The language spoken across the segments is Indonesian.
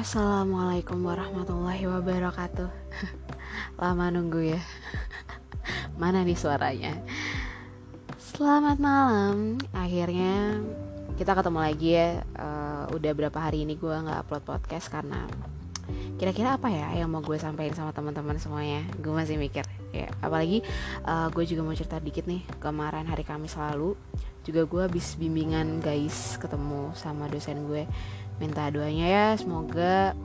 Assalamualaikum warahmatullahi wabarakatuh. Lama nunggu ya. Mana nih suaranya? Selamat malam. Akhirnya kita ketemu lagi ya. Uh, Udah berapa hari ini gue gak upload podcast Karena kira-kira apa ya yang mau gue sampaikan sama teman-teman semuanya? Gue masih mikir. Ya Apalagi uh, gue juga mau cerita dikit nih. Kemarin hari Kamis lalu Juga gue habis bimbingan guys Ketemu sama dosen gue minta doanya ya semoga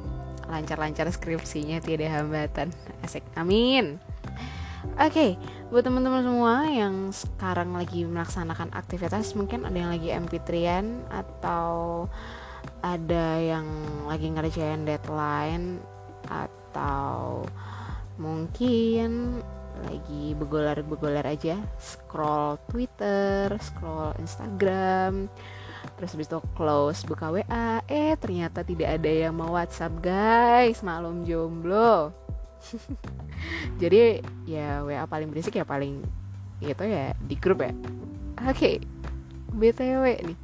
lancar-lancar skripsinya tidak hambatan. Asik. Amin. Oke okay, buat teman-teman semua yang sekarang lagi melaksanakan aktivitas mungkin ada yang lagi mp atau ada yang lagi ngerjain deadline atau mungkin lagi begolar-begolar aja scroll Twitter, scroll Instagram, terus habis itu close buka WA eh ternyata tidak ada yang mau WhatsApp guys. Maklum jomblo. Jadi ya WA paling berisik ya paling gitu ya di grup ya. Oke okay. btw nih.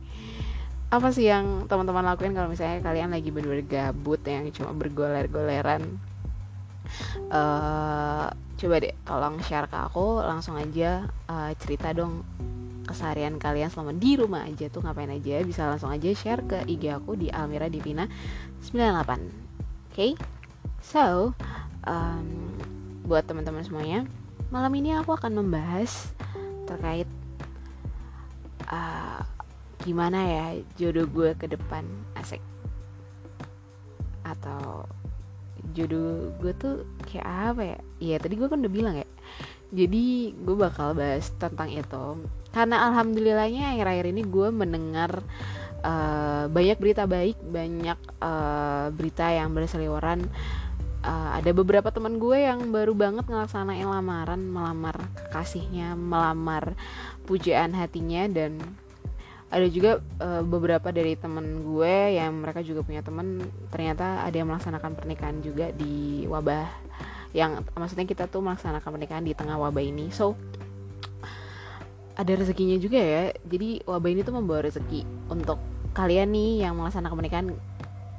Apa sih yang teman-teman lakuin kalau misalnya kalian lagi bener-bener gabut yang cuma bergoler-goleran? Uh, coba deh tolong share ke aku. Langsung aja uh, cerita dong keseharian kalian selama di rumah aja tuh ngapain aja bisa langsung aja share ke IG aku di Almira Divina 98 oke? Okay? so um, buat teman-teman semuanya malam ini aku akan membahas terkait uh, gimana ya jodoh gue ke depan asik. Atau jodoh gue tuh kayak apa ya? Iya tadi gue kan udah bilang ya jadi gue bakal bahas tentang itu. Karena alhamdulillahnya akhir-akhir ini gue mendengar uh, banyak berita baik banyak uh, berita yang berseliweran. Uh, ada beberapa teman gue yang baru banget ngelaksanain lamaran melamar kekasihnya melamar pujaan hatinya dan ada juga uh, beberapa dari temen gue yang mereka juga punya temen ternyata ada yang melaksanakan pernikahan juga di wabah yang maksudnya kita tuh melaksanakan pernikahan di tengah wabah ini. So ada rezekinya juga ya. Jadi wabah ini tuh membawa rezeki untuk kalian nih yang melaksanakan pernikahan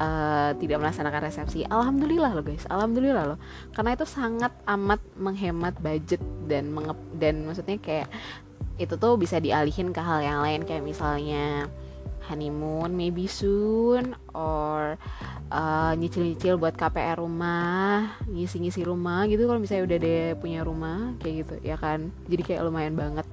uh, tidak melaksanakan resepsi. Alhamdulillah loh guys. Alhamdulillah loh. Karena itu sangat amat menghemat budget dan dan maksudnya kayak itu tuh bisa dialihin ke hal yang lain. Kayak misalnya honeymoon maybe soon or uh, nyicil-nyicil buat KPR rumah ngisi-ngisi rumah gitu kalau misalnya udah deh punya rumah kayak gitu ya kan? Jadi kayak lumayan banget.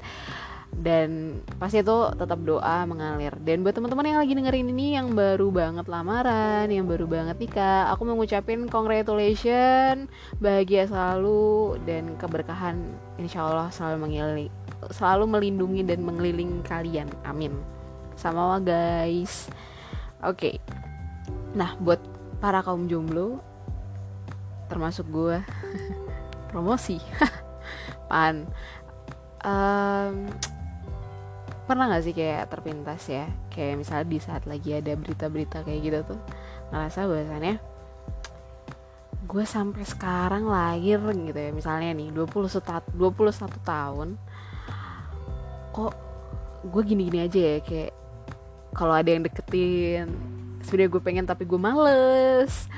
Dan pasti itu tetap doa mengalir. Dan buat teman-teman yang lagi dengerin ini yang baru banget lamaran yang baru banget nikah aku mau ngucapin congratulations bahagia selalu dan keberkahan insya Allah selalu mengelilingi selalu melindungi dan mengelilingi kalian. Amin sama guys. Oke. Okay. nah buat para kaum jomblo termasuk gue promosi. Pan. Um, pernah gak sih kayak terpintas ya? Kayak misalnya di saat lagi ada berita-berita kayak gitu tuh ngerasa bahwasannya gue sampai sekarang lahir gitu ya. Misalnya nih 21 21 tahun kok gue gini-gini aja ya? Kayak kalau ada yang deketin sebenarnya gue pengen tapi gue males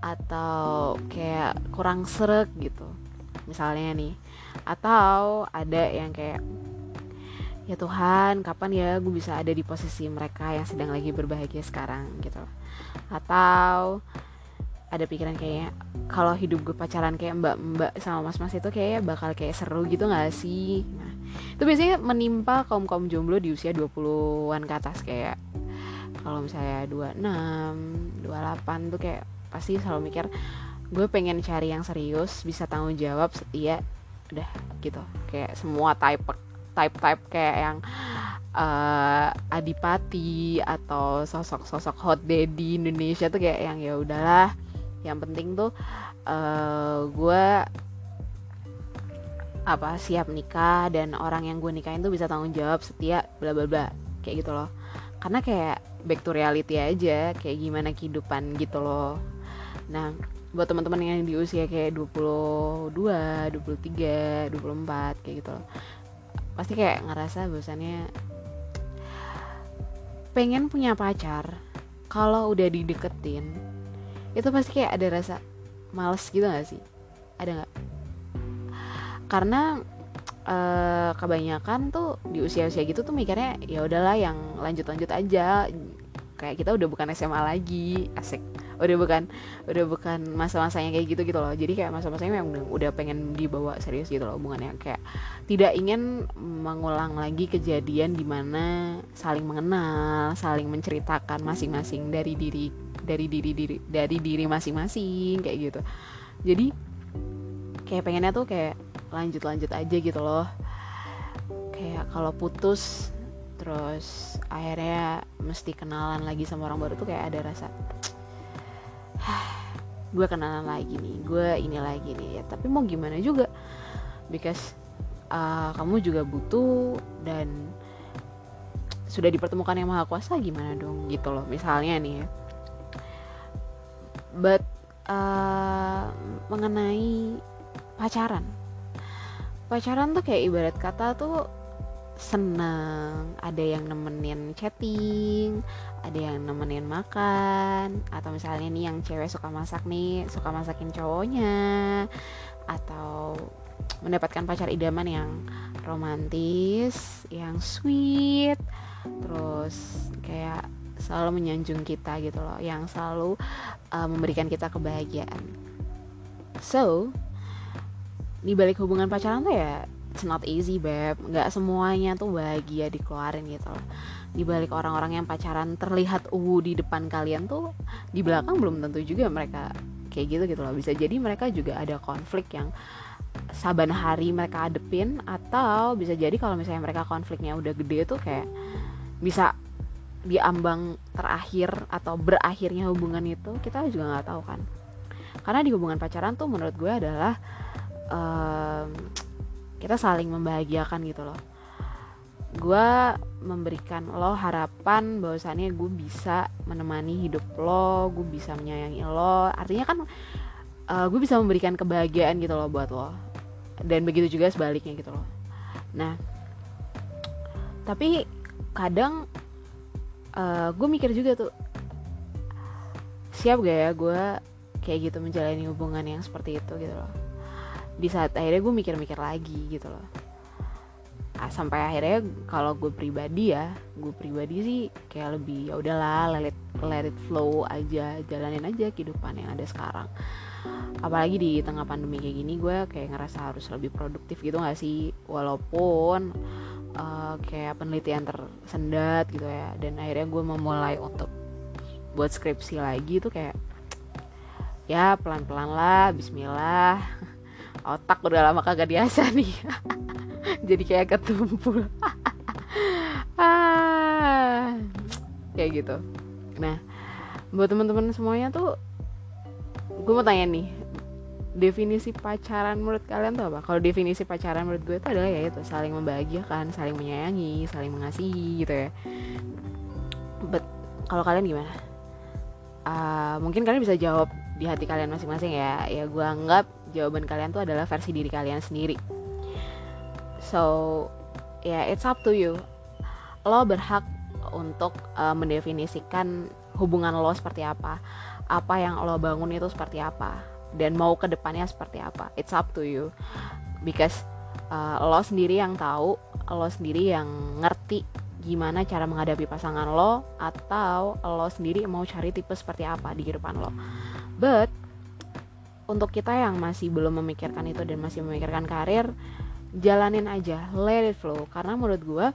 atau kayak kurang seret gitu misalnya nih. Atau ada yang kayak ya Tuhan kapan ya gue bisa ada di posisi mereka yang sedang lagi berbahagia sekarang? gitu. Atau ada pikiran kayaknya kalau hidup gue pacaran kayak mbak-mbak sama mas-mas itu kayak bakal kayak seru gitu gak sih? Nah itu biasanya menimpa kaum kaum jomblo di usia 20-an ke atas kayak kalau misalnya 26, 28 tuh kayak pasti selalu mikir gue pengen cari yang serius bisa tanggung jawab setia udah gitu. Kayak semua type type type kayak yang uh, adipati atau sosok-sosok hot daddy Indonesia tuh kayak yang ya udahlah yang penting tuh uh, gue apa siap nikah dan orang yang gue nikahin tuh bisa tanggung jawab setia bla bla bla kayak gitu loh. Karena kayak back to reality aja kayak gimana kehidupan gitu loh. Nah buat teman-teman yang di usia kayak 22, 23, 24 kayak gitu loh pasti kayak ngerasa bosannya pengen punya pacar kalau udah dideketin itu pasti kayak ada rasa males gitu gak sih? Ada nggak? Karena uh, kebanyakan tuh di usia-usia gitu tuh mikirnya ya udahlah yang lanjut-lanjut aja. Kayak kita udah bukan SMA lagi asik. Udah bukan udah bukan masa-masanya kayak gitu gitu loh. Jadi kayak masa-masanya yang udah, pengen dibawa serius gitu loh hubungannya. Kayak tidak ingin mengulang lagi kejadian di mana saling mengenal saling menceritakan masing-masing dari diri dari diri diri dari diri masing-masing kayak gitu. Jadi kayak pengennya tuh kayak lanjut-lanjut aja gitu loh. Kayak kalau putus terus akhirnya mesti kenalan lagi sama orang baru tuh kayak ada rasa gue kenalan lagi nih gue ini lagi nih ya. Tapi mau gimana juga because uh, kamu juga butuh dan sudah dipertemukan yang maha kuasa gimana dong gitu loh. Misalnya nih ya but uh, mengenai pacaran. Pacaran tuh kayak ibarat kata tuh seneng ada yang nemenin chatting ada yang nemenin makan atau misalnya nih yang cewek suka masak nih suka masakin cowoknya atau mendapatkan pacar idaman yang romantis yang sweet terus kayak selalu menyanjung kita gitu loh yang selalu uh, memberikan kita kebahagiaan. So di balik hubungan pacaran tuh ya it's not easy beb. Nggak semuanya tuh bahagia dikeluarin gitu loh. Di balik orang-orang yang pacaran terlihat uh di depan kalian tuh di belakang belum tentu juga mereka kayak gitu gitu loh. Bisa jadi mereka juga ada konflik yang saban hari mereka adepin atau bisa jadi kalau misalnya mereka konfliknya udah gede tuh kayak bisa diambang terakhir atau berakhirnya hubungan itu kita juga nggak tahu kan. Karena di hubungan pacaran tuh menurut gue adalah um, kita saling membahagiakan gitu loh. Gue memberikan lo harapan bahwasannya gue bisa menemani hidup lo gue bisa menyayangi lo. Artinya kan uh, gue bisa memberikan kebahagiaan gitu loh buat lo. Dan begitu juga sebaliknya gitu loh. Nah tapi kadang uh, gue mikir juga tuh siap gak ya gue kayak gitu menjalani hubungan yang seperti itu gitu loh. Di saat akhirnya gue mikir-mikir lagi gitu loh. Ah, sampai akhirnya kalau gue pribadi ya gue pribadi sih kayak lebih ya udahlah let it, let it flow aja jalanin aja kehidupan yang ada sekarang. Apalagi di tengah pandemi kayak gini gue kayak ngerasa harus lebih produktif gitu gak sih? Walaupun uh, kayak penelitian tersendat gitu ya. Dan akhirnya gue memulai untuk buat skripsi lagi tuh kayak ya pelan-pelan lah Bismillah. Otak udah lama kagak biasa nih. Jadi kayak ketumpul. Ah kayak gitu. Nah buat teman-teman semuanya tuh gue mau tanya nih definisi pacaran menurut kalian tuh apa? Kalau definisi pacaran menurut gue itu adalah ya itu saling membahagiakan, saling menyayangi, saling mengasihi gitu ya. But kalau kalian gimana? Uh, mungkin kalian bisa jawab di hati kalian masing-masing ya. Ya gue anggap jawaban kalian tuh adalah versi diri kalian sendiri so ya yeah, it's up to you lo berhak untuk uh, mendefinisikan hubungan lo seperti apa apa yang lo bangun itu seperti apa dan mau ke depannya seperti apa. It's up to you. Because uh, lo sendiri yang tahu lo sendiri yang ngerti gimana cara menghadapi pasangan lo atau lo sendiri mau cari tipe seperti apa di kehidupan lo. But untuk kita yang masih belum memikirkan itu dan masih memikirkan karir jalanin aja let it flow. Karena menurut gue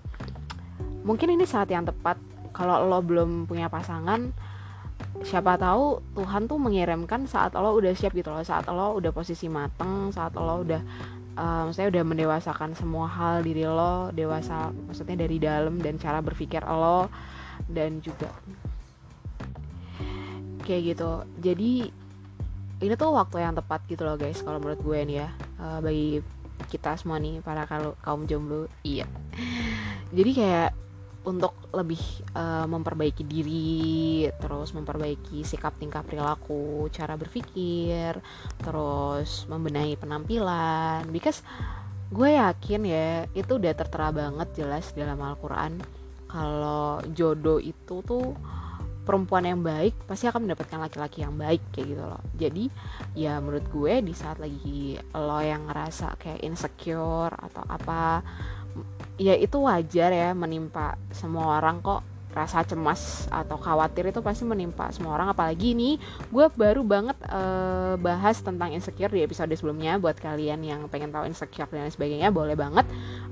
mungkin ini saat yang tepat. Kalau lo belum punya pasangan siapa tahu Tuhan tuh mengirimkan saat lo udah siap gitu loh saat lo udah posisi mateng saat lo udah um, saya udah mendewasakan semua hal diri lo dewasa maksudnya dari dalam dan cara berpikir lo dan juga kayak gitu. Jadi ini tuh waktu yang tepat gitu loh guys kalau menurut gue nih ya uh, bagi kita semua nih para kalau kaum jomblo. Iya. Jadi kayak untuk lebih uh, memperbaiki diri terus memperbaiki sikap tingkah perilaku cara berpikir terus membenahi penampilan. Because gue yakin ya itu udah tertera banget jelas dalam Al-Quran. Kalau jodoh itu tuh perempuan yang baik pasti akan mendapatkan laki-laki yang baik kayak gitu loh. Jadi ya menurut gue di saat lagi lo yang ngerasa kayak insecure atau apa ya itu wajar ya menimpa semua orang kok rasa cemas atau khawatir itu pasti menimpa semua orang. Apalagi ini gue baru banget uh, bahas tentang insecure di episode sebelumnya. Buat kalian yang pengen tahu insecure dan sebagainya boleh banget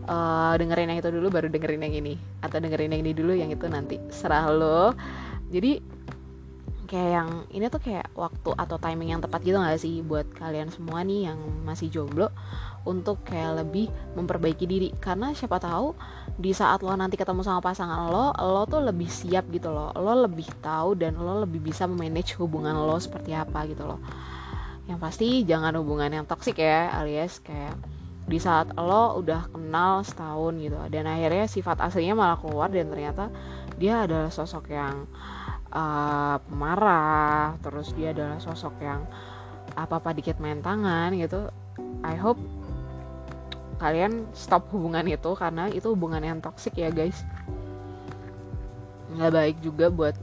uh, dengerin yang itu dulu baru dengerin yang ini. Atau dengerin yang ini dulu yang itu nanti. Serah lo. Jadi kayak yang ini tuh kayak waktu atau timing yang tepat gitu gak sih buat kalian semua nih yang masih jomblo untuk kayak lebih memperbaiki diri. Karena siapa tahu di saat lo nanti ketemu sama pasangan lo lo tuh lebih siap gitu loh. Lo lebih tahu dan lo lebih bisa memanage hubungan lo seperti apa gitu loh. Yang pasti jangan hubungan yang toksik ya alias kayak di saat lo udah kenal setahun gitu. Dan akhirnya sifat aslinya malah keluar dan ternyata dia adalah sosok yang uh, pemarah terus dia adalah sosok yang apa apa dikit main tangan gitu. I hope kalian stop hubungan itu karena itu hubungan yang toxic ya guys. Nggak baik juga buat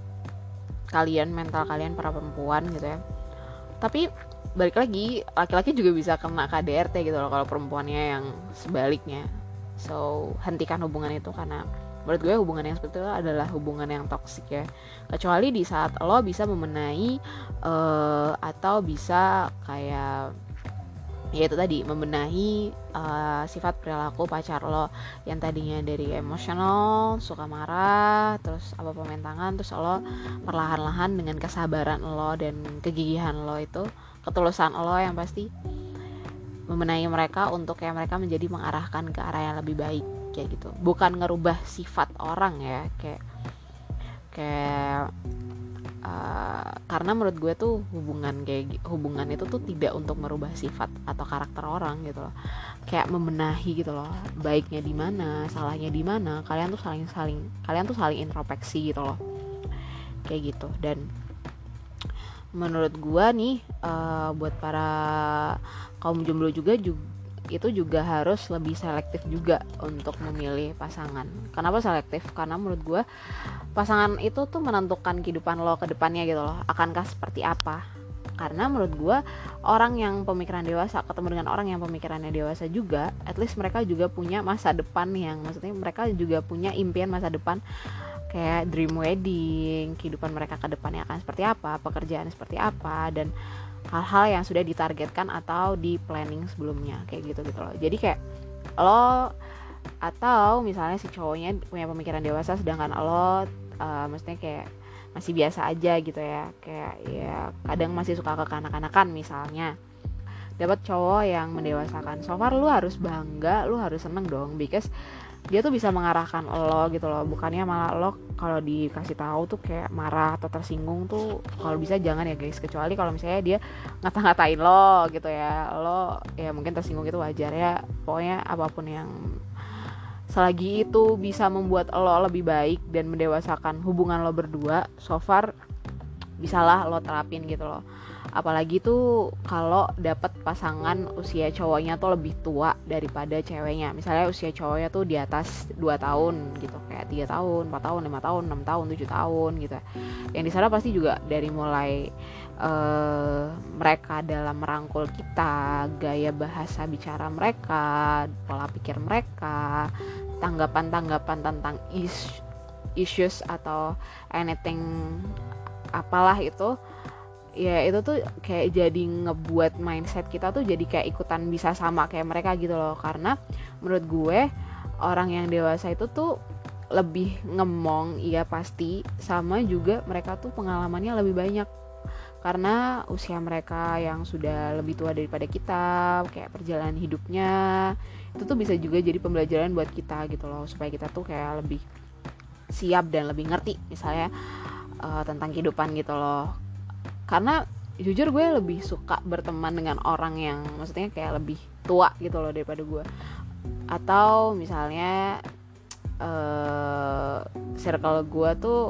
kalian mental kalian para perempuan gitu ya. Tapi balik lagi laki-laki juga bisa kena KDRT gitu loh kalau perempuannya yang sebaliknya. So hentikan hubungan itu karena menurut gue hubungan yang seperti itu adalah hubungan yang toksik ya. Kecuali di saat lo bisa memenai uh, atau bisa kayak ya itu tadi membenahi uh, sifat perilaku pacar lo. Yang tadinya dari emosional suka marah terus apa pemain tangan terus lo perlahan-lahan dengan kesabaran lo dan kegigihan lo itu ketulusan lo yang pasti membenahi mereka untuk kayak mereka menjadi mengarahkan ke arah yang lebih baik kayak gitu. Bukan ngerubah sifat orang ya kayak kayak uh, karena menurut gue tuh hubungan kayak hubungan itu tuh tidak untuk merubah sifat atau karakter orang gitu loh. Kayak membenahi gitu loh baiknya di mana salahnya di mana kalian tuh saling saling kalian tuh saling introspeksi gitu loh. Kayak gitu. Dan menurut gue nih uh, buat para kaum jomblo juga juga itu juga harus lebih selektif juga untuk memilih pasangan. Kenapa selektif? Karena menurut gue pasangan itu tuh menentukan kehidupan lo ke depannya gitu loh. Akankah seperti apa? Karena menurut gue orang yang pemikiran dewasa ketemu dengan orang yang pemikirannya dewasa juga, at least mereka juga punya masa depan yang maksudnya mereka juga punya impian masa depan kayak dream wedding, kehidupan mereka ke depannya akan seperti apa, pekerjaan seperti apa dan hal-hal yang sudah ditargetkan atau di planning sebelumnya kayak gitu gitu loh. Jadi kayak lo atau misalnya si cowoknya punya pemikiran dewasa sedangkan lo uh, maksudnya kayak masih biasa aja gitu ya kayak ya kadang masih suka kekanak-kanakan misalnya. Dapat cowok yang mendewasakan. So far lu harus bangga lu harus seneng dong because dia tuh bisa mengarahkan lo gitu loh. Bukannya malah lo kalau dikasih tahu tuh kayak marah atau tersinggung tuh kalau bisa jangan ya guys. Kecuali kalau misalnya dia ngata-ngatain lo gitu ya. Lo ya mungkin tersinggung itu wajar ya. Pokoknya apa pun yang selagi itu bisa membuat lo lebih baik dan mendewasakan hubungan lo berdua so far bisalah lo terapin gitu loh apalagi tuh kalau dapat pasangan usia cowoknya tuh lebih tua daripada ceweknya. Misalnya usia cowoknya tuh di atas 2 tahun gitu kayak tiga tahun 4 tahun lima tahun enam tahun 7 tahun gitu yang di sana pasti juga dari mulai uh, mereka dalam merangkul kita gaya bahasa bicara mereka pola pikir mereka tanggapan-tanggapan tentang is issues atau anything apalah itu ya itu tuh kayak jadi ngebuat mindset kita tuh jadi kayak ikutan bisa sama kayak mereka gitu loh. Karena menurut gue orang yang dewasa itu tuh lebih ngemong iya pasti sama juga mereka tuh pengalamannya lebih banyak. Karena usia mereka yang sudah lebih tua daripada kita kayak perjalanan hidupnya itu tuh bisa juga jadi pembelajaran buat kita gitu loh. Supaya kita tuh kayak lebih siap dan lebih ngerti misalnya uh, tentang kehidupan gitu loh karena jujur gue lebih suka berteman dengan orang yang maksudnya kayak lebih tua gitu loh daripada gue. Atau misalnya uh, circle gue tuh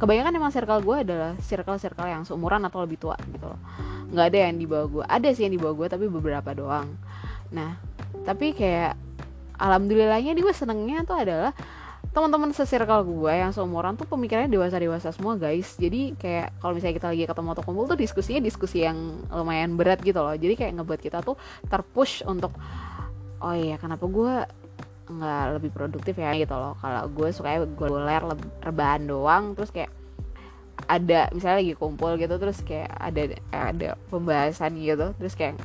kebanyakan emang circle gue adalah circle-circle yang seumuran atau lebih tua gitu loh. Nggak ada yang di bawah gue. Ada sih yang di bawah gue tapi beberapa doang. Nah tapi kayak alhamdulillahnya di gue senengnya tuh adalah teman-teman sesirkel gue yang seumuran tuh pemikirannya dewasa-dewasa semua guys. Jadi kayak kalau misalnya kita lagi ketemu atau kumpul tuh diskusinya diskusi yang lumayan berat gitu loh. Jadi kayak ngebuat kita tuh terpush untuk oh iya kenapa gue nggak lebih produktif ya? gitu loh. Kalau gue suka gue ler rebahan doang terus kayak ada misalnya lagi kumpul gitu terus kayak ada ada pembahasan gitu terus kayak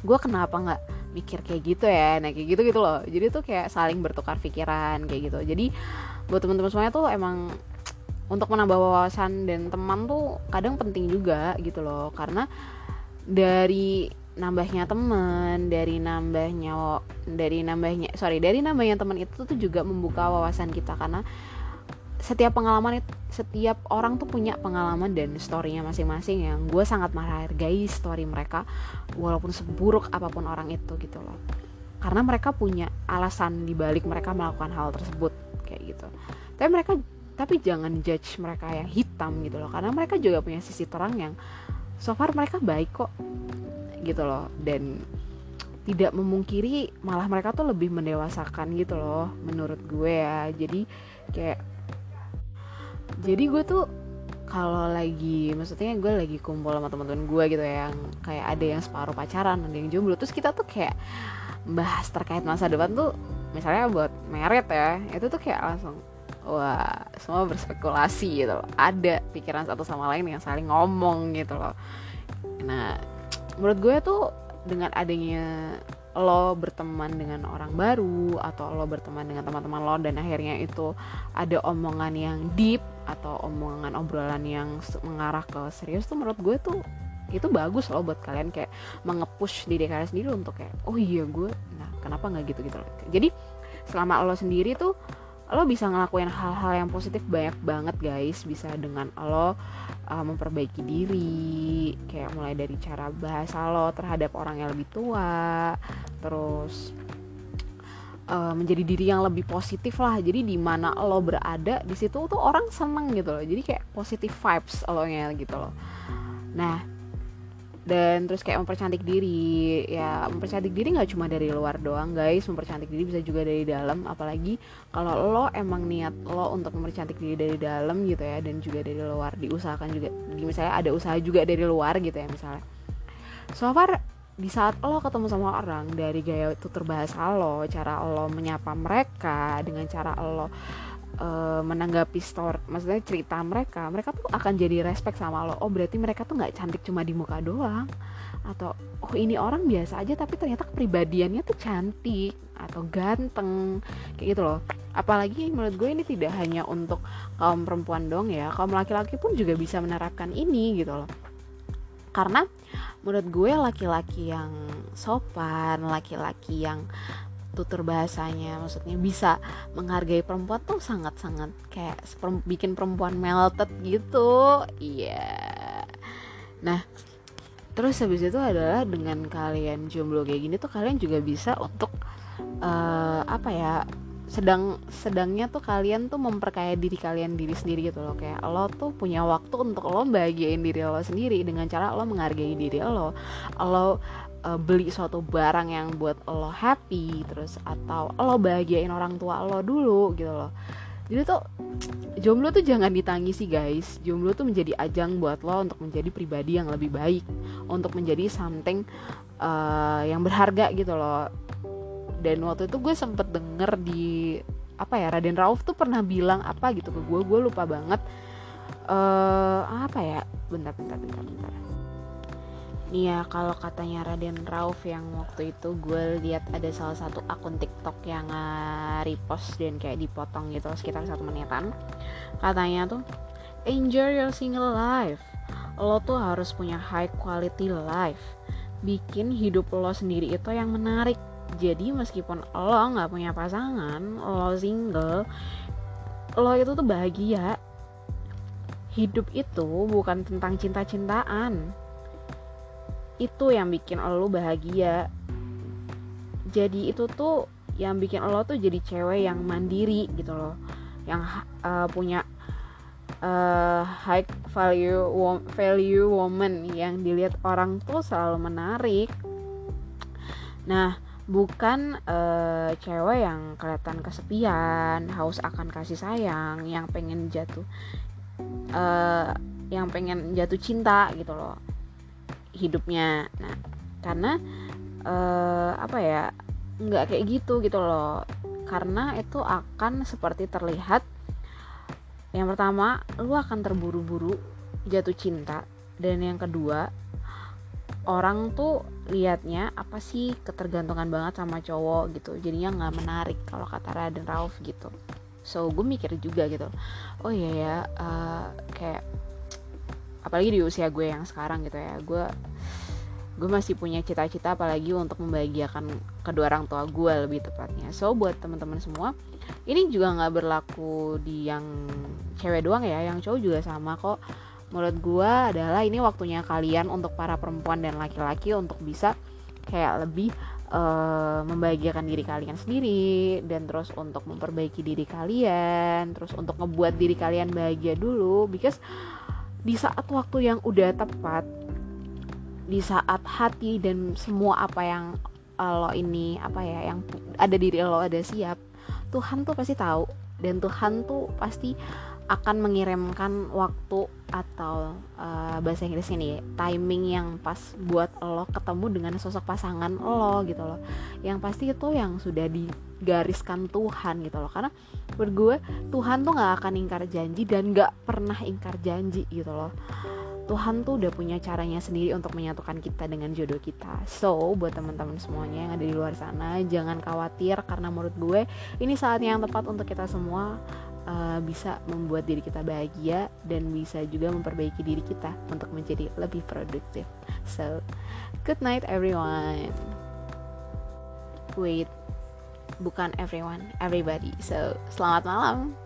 gue kenapa nggak mikir kayak gitu ya nah kayak gitu gitu loh. Jadi tuh kayak saling bertukar pikiran kayak gitu. Jadi buat teman-teman semuanya tuh emang untuk menambah wawasan dan teman tuh kadang penting juga gitu loh. Karena dari nambahnya teman dari nambahnya dari nambahnya sorry dari nambahnya teman itu tuh juga membuka wawasan kita. Karena setiap pengalaman setiap orang tuh punya pengalaman dan storynya masing-masing yang gue sangat menghargai story mereka walaupun seburuk apa pun orang itu gitu loh. Karena mereka punya alasan dibalik mereka melakukan hal tersebut kayak gitu. Tapi mereka tapi jangan judge mereka yang hitam gitu loh karena mereka juga punya sisi terang yang so far mereka baik kok gitu loh. Dan tidak memungkiri malah mereka tuh lebih mendewasakan gitu loh menurut gue ya. Jadi kayak jadi gue tuh kalau lagi maksudnya gue lagi kumpul sama teman-teman gue gitu ya yang kayak ada yang separuh pacaran ada yang jomblo terus kita tuh kayak bahas terkait masa depan tuh misalnya buat merit ya itu tuh kayak langsung wah semua berspekulasi gitu loh. Ada pikiran satu sama lain yang saling ngomong gitu loh. Nah menurut gue tuh dengan adanya lo berteman dengan orang baru atau lo berteman dengan teman-teman lo dan akhirnya itu ada omongan yang deep atau omongan obrolan yang mengarah ke serius tuh menurut gue tuh itu bagus loh buat kalian kayak mengepush diri kalian sendiri untuk kayak oh iya gue nah kenapa nggak gitu gitu jadi selama lo sendiri tuh lo bisa ngelakuin hal-hal yang positif banyak banget guys. Bisa dengan lo uh, memperbaiki diri kayak mulai dari cara bahasa lo terhadap orang yang lebih tua terus uh, menjadi diri yang lebih positif lah. Jadi di mana lo berada di situ tuh orang seneng gitu loh. Jadi kayak positive vibes lo nya gitu loh. Nah dan terus kayak mempercantik diri. Ya mempercantik diri nggak cuma dari luar doang guys. Mempercantik diri bisa juga dari dalam. Apalagi kalau lo emang niat lo untuk mempercantik diri dari dalam gitu ya dan juga dari luar. Diusahakan juga misalnya ada usaha juga dari luar gitu ya misalnya. So far di saat lo ketemu sama orang dari gaya tutur bahasa lo cara lo menyapa mereka dengan cara lo uh, menanggapi story maksudnya cerita mereka mereka tuh akan jadi respect sama lo. Oh berarti mereka tuh nggak cantik cuma di muka doang. Atau oh ini orang biasa aja tapi ternyata kepribadiannya tuh cantik atau ganteng kayak gitu loh. Apalagi menurut gue ini tidak hanya untuk kaum perempuan dong ya kaum laki-laki pun juga bisa menerapkan ini gitu loh karena menurut gue laki-laki yang sopan laki-laki yang tutur bahasanya maksudnya bisa menghargai perempuan tuh sangat-sangat kayak bikin perempuan melted gitu iya yeah. nah terus habis itu adalah dengan kalian jomblo kayak gini tuh kalian juga bisa untuk uh, apa ya sedang sedangnya tuh kalian tuh memperkaya diri kalian diri sendiri gitu loh. Kayak lo tuh punya waktu untuk lo bahagiain diri lo sendiri dengan cara lo menghargai diri lo. Lo uh, beli suatu barang yang buat lo happy terus atau lo bahagiain orang tua lo dulu gitu loh. Jadi tuh jomblo tuh jangan ditangisi guys. Jomblo tuh menjadi ajang buat lo untuk menjadi pribadi yang lebih baik. Untuk menjadi something uh, yang berharga gitu loh dan waktu itu gue sempet denger di apa ya Raden Rauf tuh pernah bilang apa gitu ke gue. Gue lupa banget. Uh, apa ya? Bentar bentar bentar bentar. Iya kalau katanya Raden Rauf yang waktu itu gue lihat ada salah satu akun TikTok yang uh, repost dan kayak dipotong gitu sekitar satu menitan. Katanya tuh enjoy your single life. Lo tuh harus punya high quality life. Bikin hidup lo sendiri itu yang menarik jadi meskipun lo nggak punya pasangan lo single lo itu tuh bahagia. Hidup itu bukan tentang cinta-cintaan. Itu yang bikin lo bahagia. Jadi itu tuh yang bikin lo tuh jadi cewek yang mandiri gitu loh. Yang uh, punya uh, high value value woman yang dilihat orang tuh selalu menarik. Nah bukan uh, cewek yang kelihatan kesepian haus akan kasih sayang yang pengen jatuh uh, yang pengen jatuh cinta gitu loh hidupnya. Nah karena uh, apa ya nggak kayak gitu gitu loh. Karena itu akan seperti terlihat yang pertama lu akan terburu-buru jatuh cinta dan yang kedua orang tuh liatnya apa sih ketergantungan banget sama cowok gitu. Jadinya nggak menarik kalau kata Raden Rauf gitu. So gue mikir juga gitu. Oh iya ya uh, kayak apalagi di usia gue yang sekarang gitu ya gue gue masih punya cita-cita apalagi untuk membahagiakan kedua orang tua gue lebih tepatnya. So buat teman-teman semua ini juga nggak berlaku di yang cewek doang ya yang cowok juga sama kok menurut gue adalah ini waktunya kalian untuk para perempuan dan laki-laki untuk bisa kayak lebih uh, membahagiakan diri kalian sendiri dan terus untuk memperbaiki diri kalian terus untuk ngebuat diri kalian bahagia dulu. Because di saat waktu yang udah tepat di saat hati dan semua apa yang lo ini apa ya yang ada diri lo ada siap Tuhan tuh pasti tahu dan Tuhan tuh pasti akan mengirimkan waktu atau uh, bahasa Inggris ini timing yang pas buat lo ketemu dengan sosok pasangan lo gitu loh. Yang pasti itu yang sudah digariskan Tuhan gitu loh. Karena menurut gue Tuhan tuh nggak akan ingkar janji dan nggak pernah ingkar janji gitu loh. Tuhan tuh udah punya caranya sendiri untuk menyatukan kita dengan jodoh kita. So, buat teman-teman semuanya yang ada di luar sana, jangan khawatir karena menurut gue ini saatnya yang tepat untuk kita semua uh, bisa membuat diri kita bahagia dan bisa juga memperbaiki diri kita untuk menjadi lebih produktif. So, good night everyone. Wait, bukan everyone, everybody. So, selamat malam.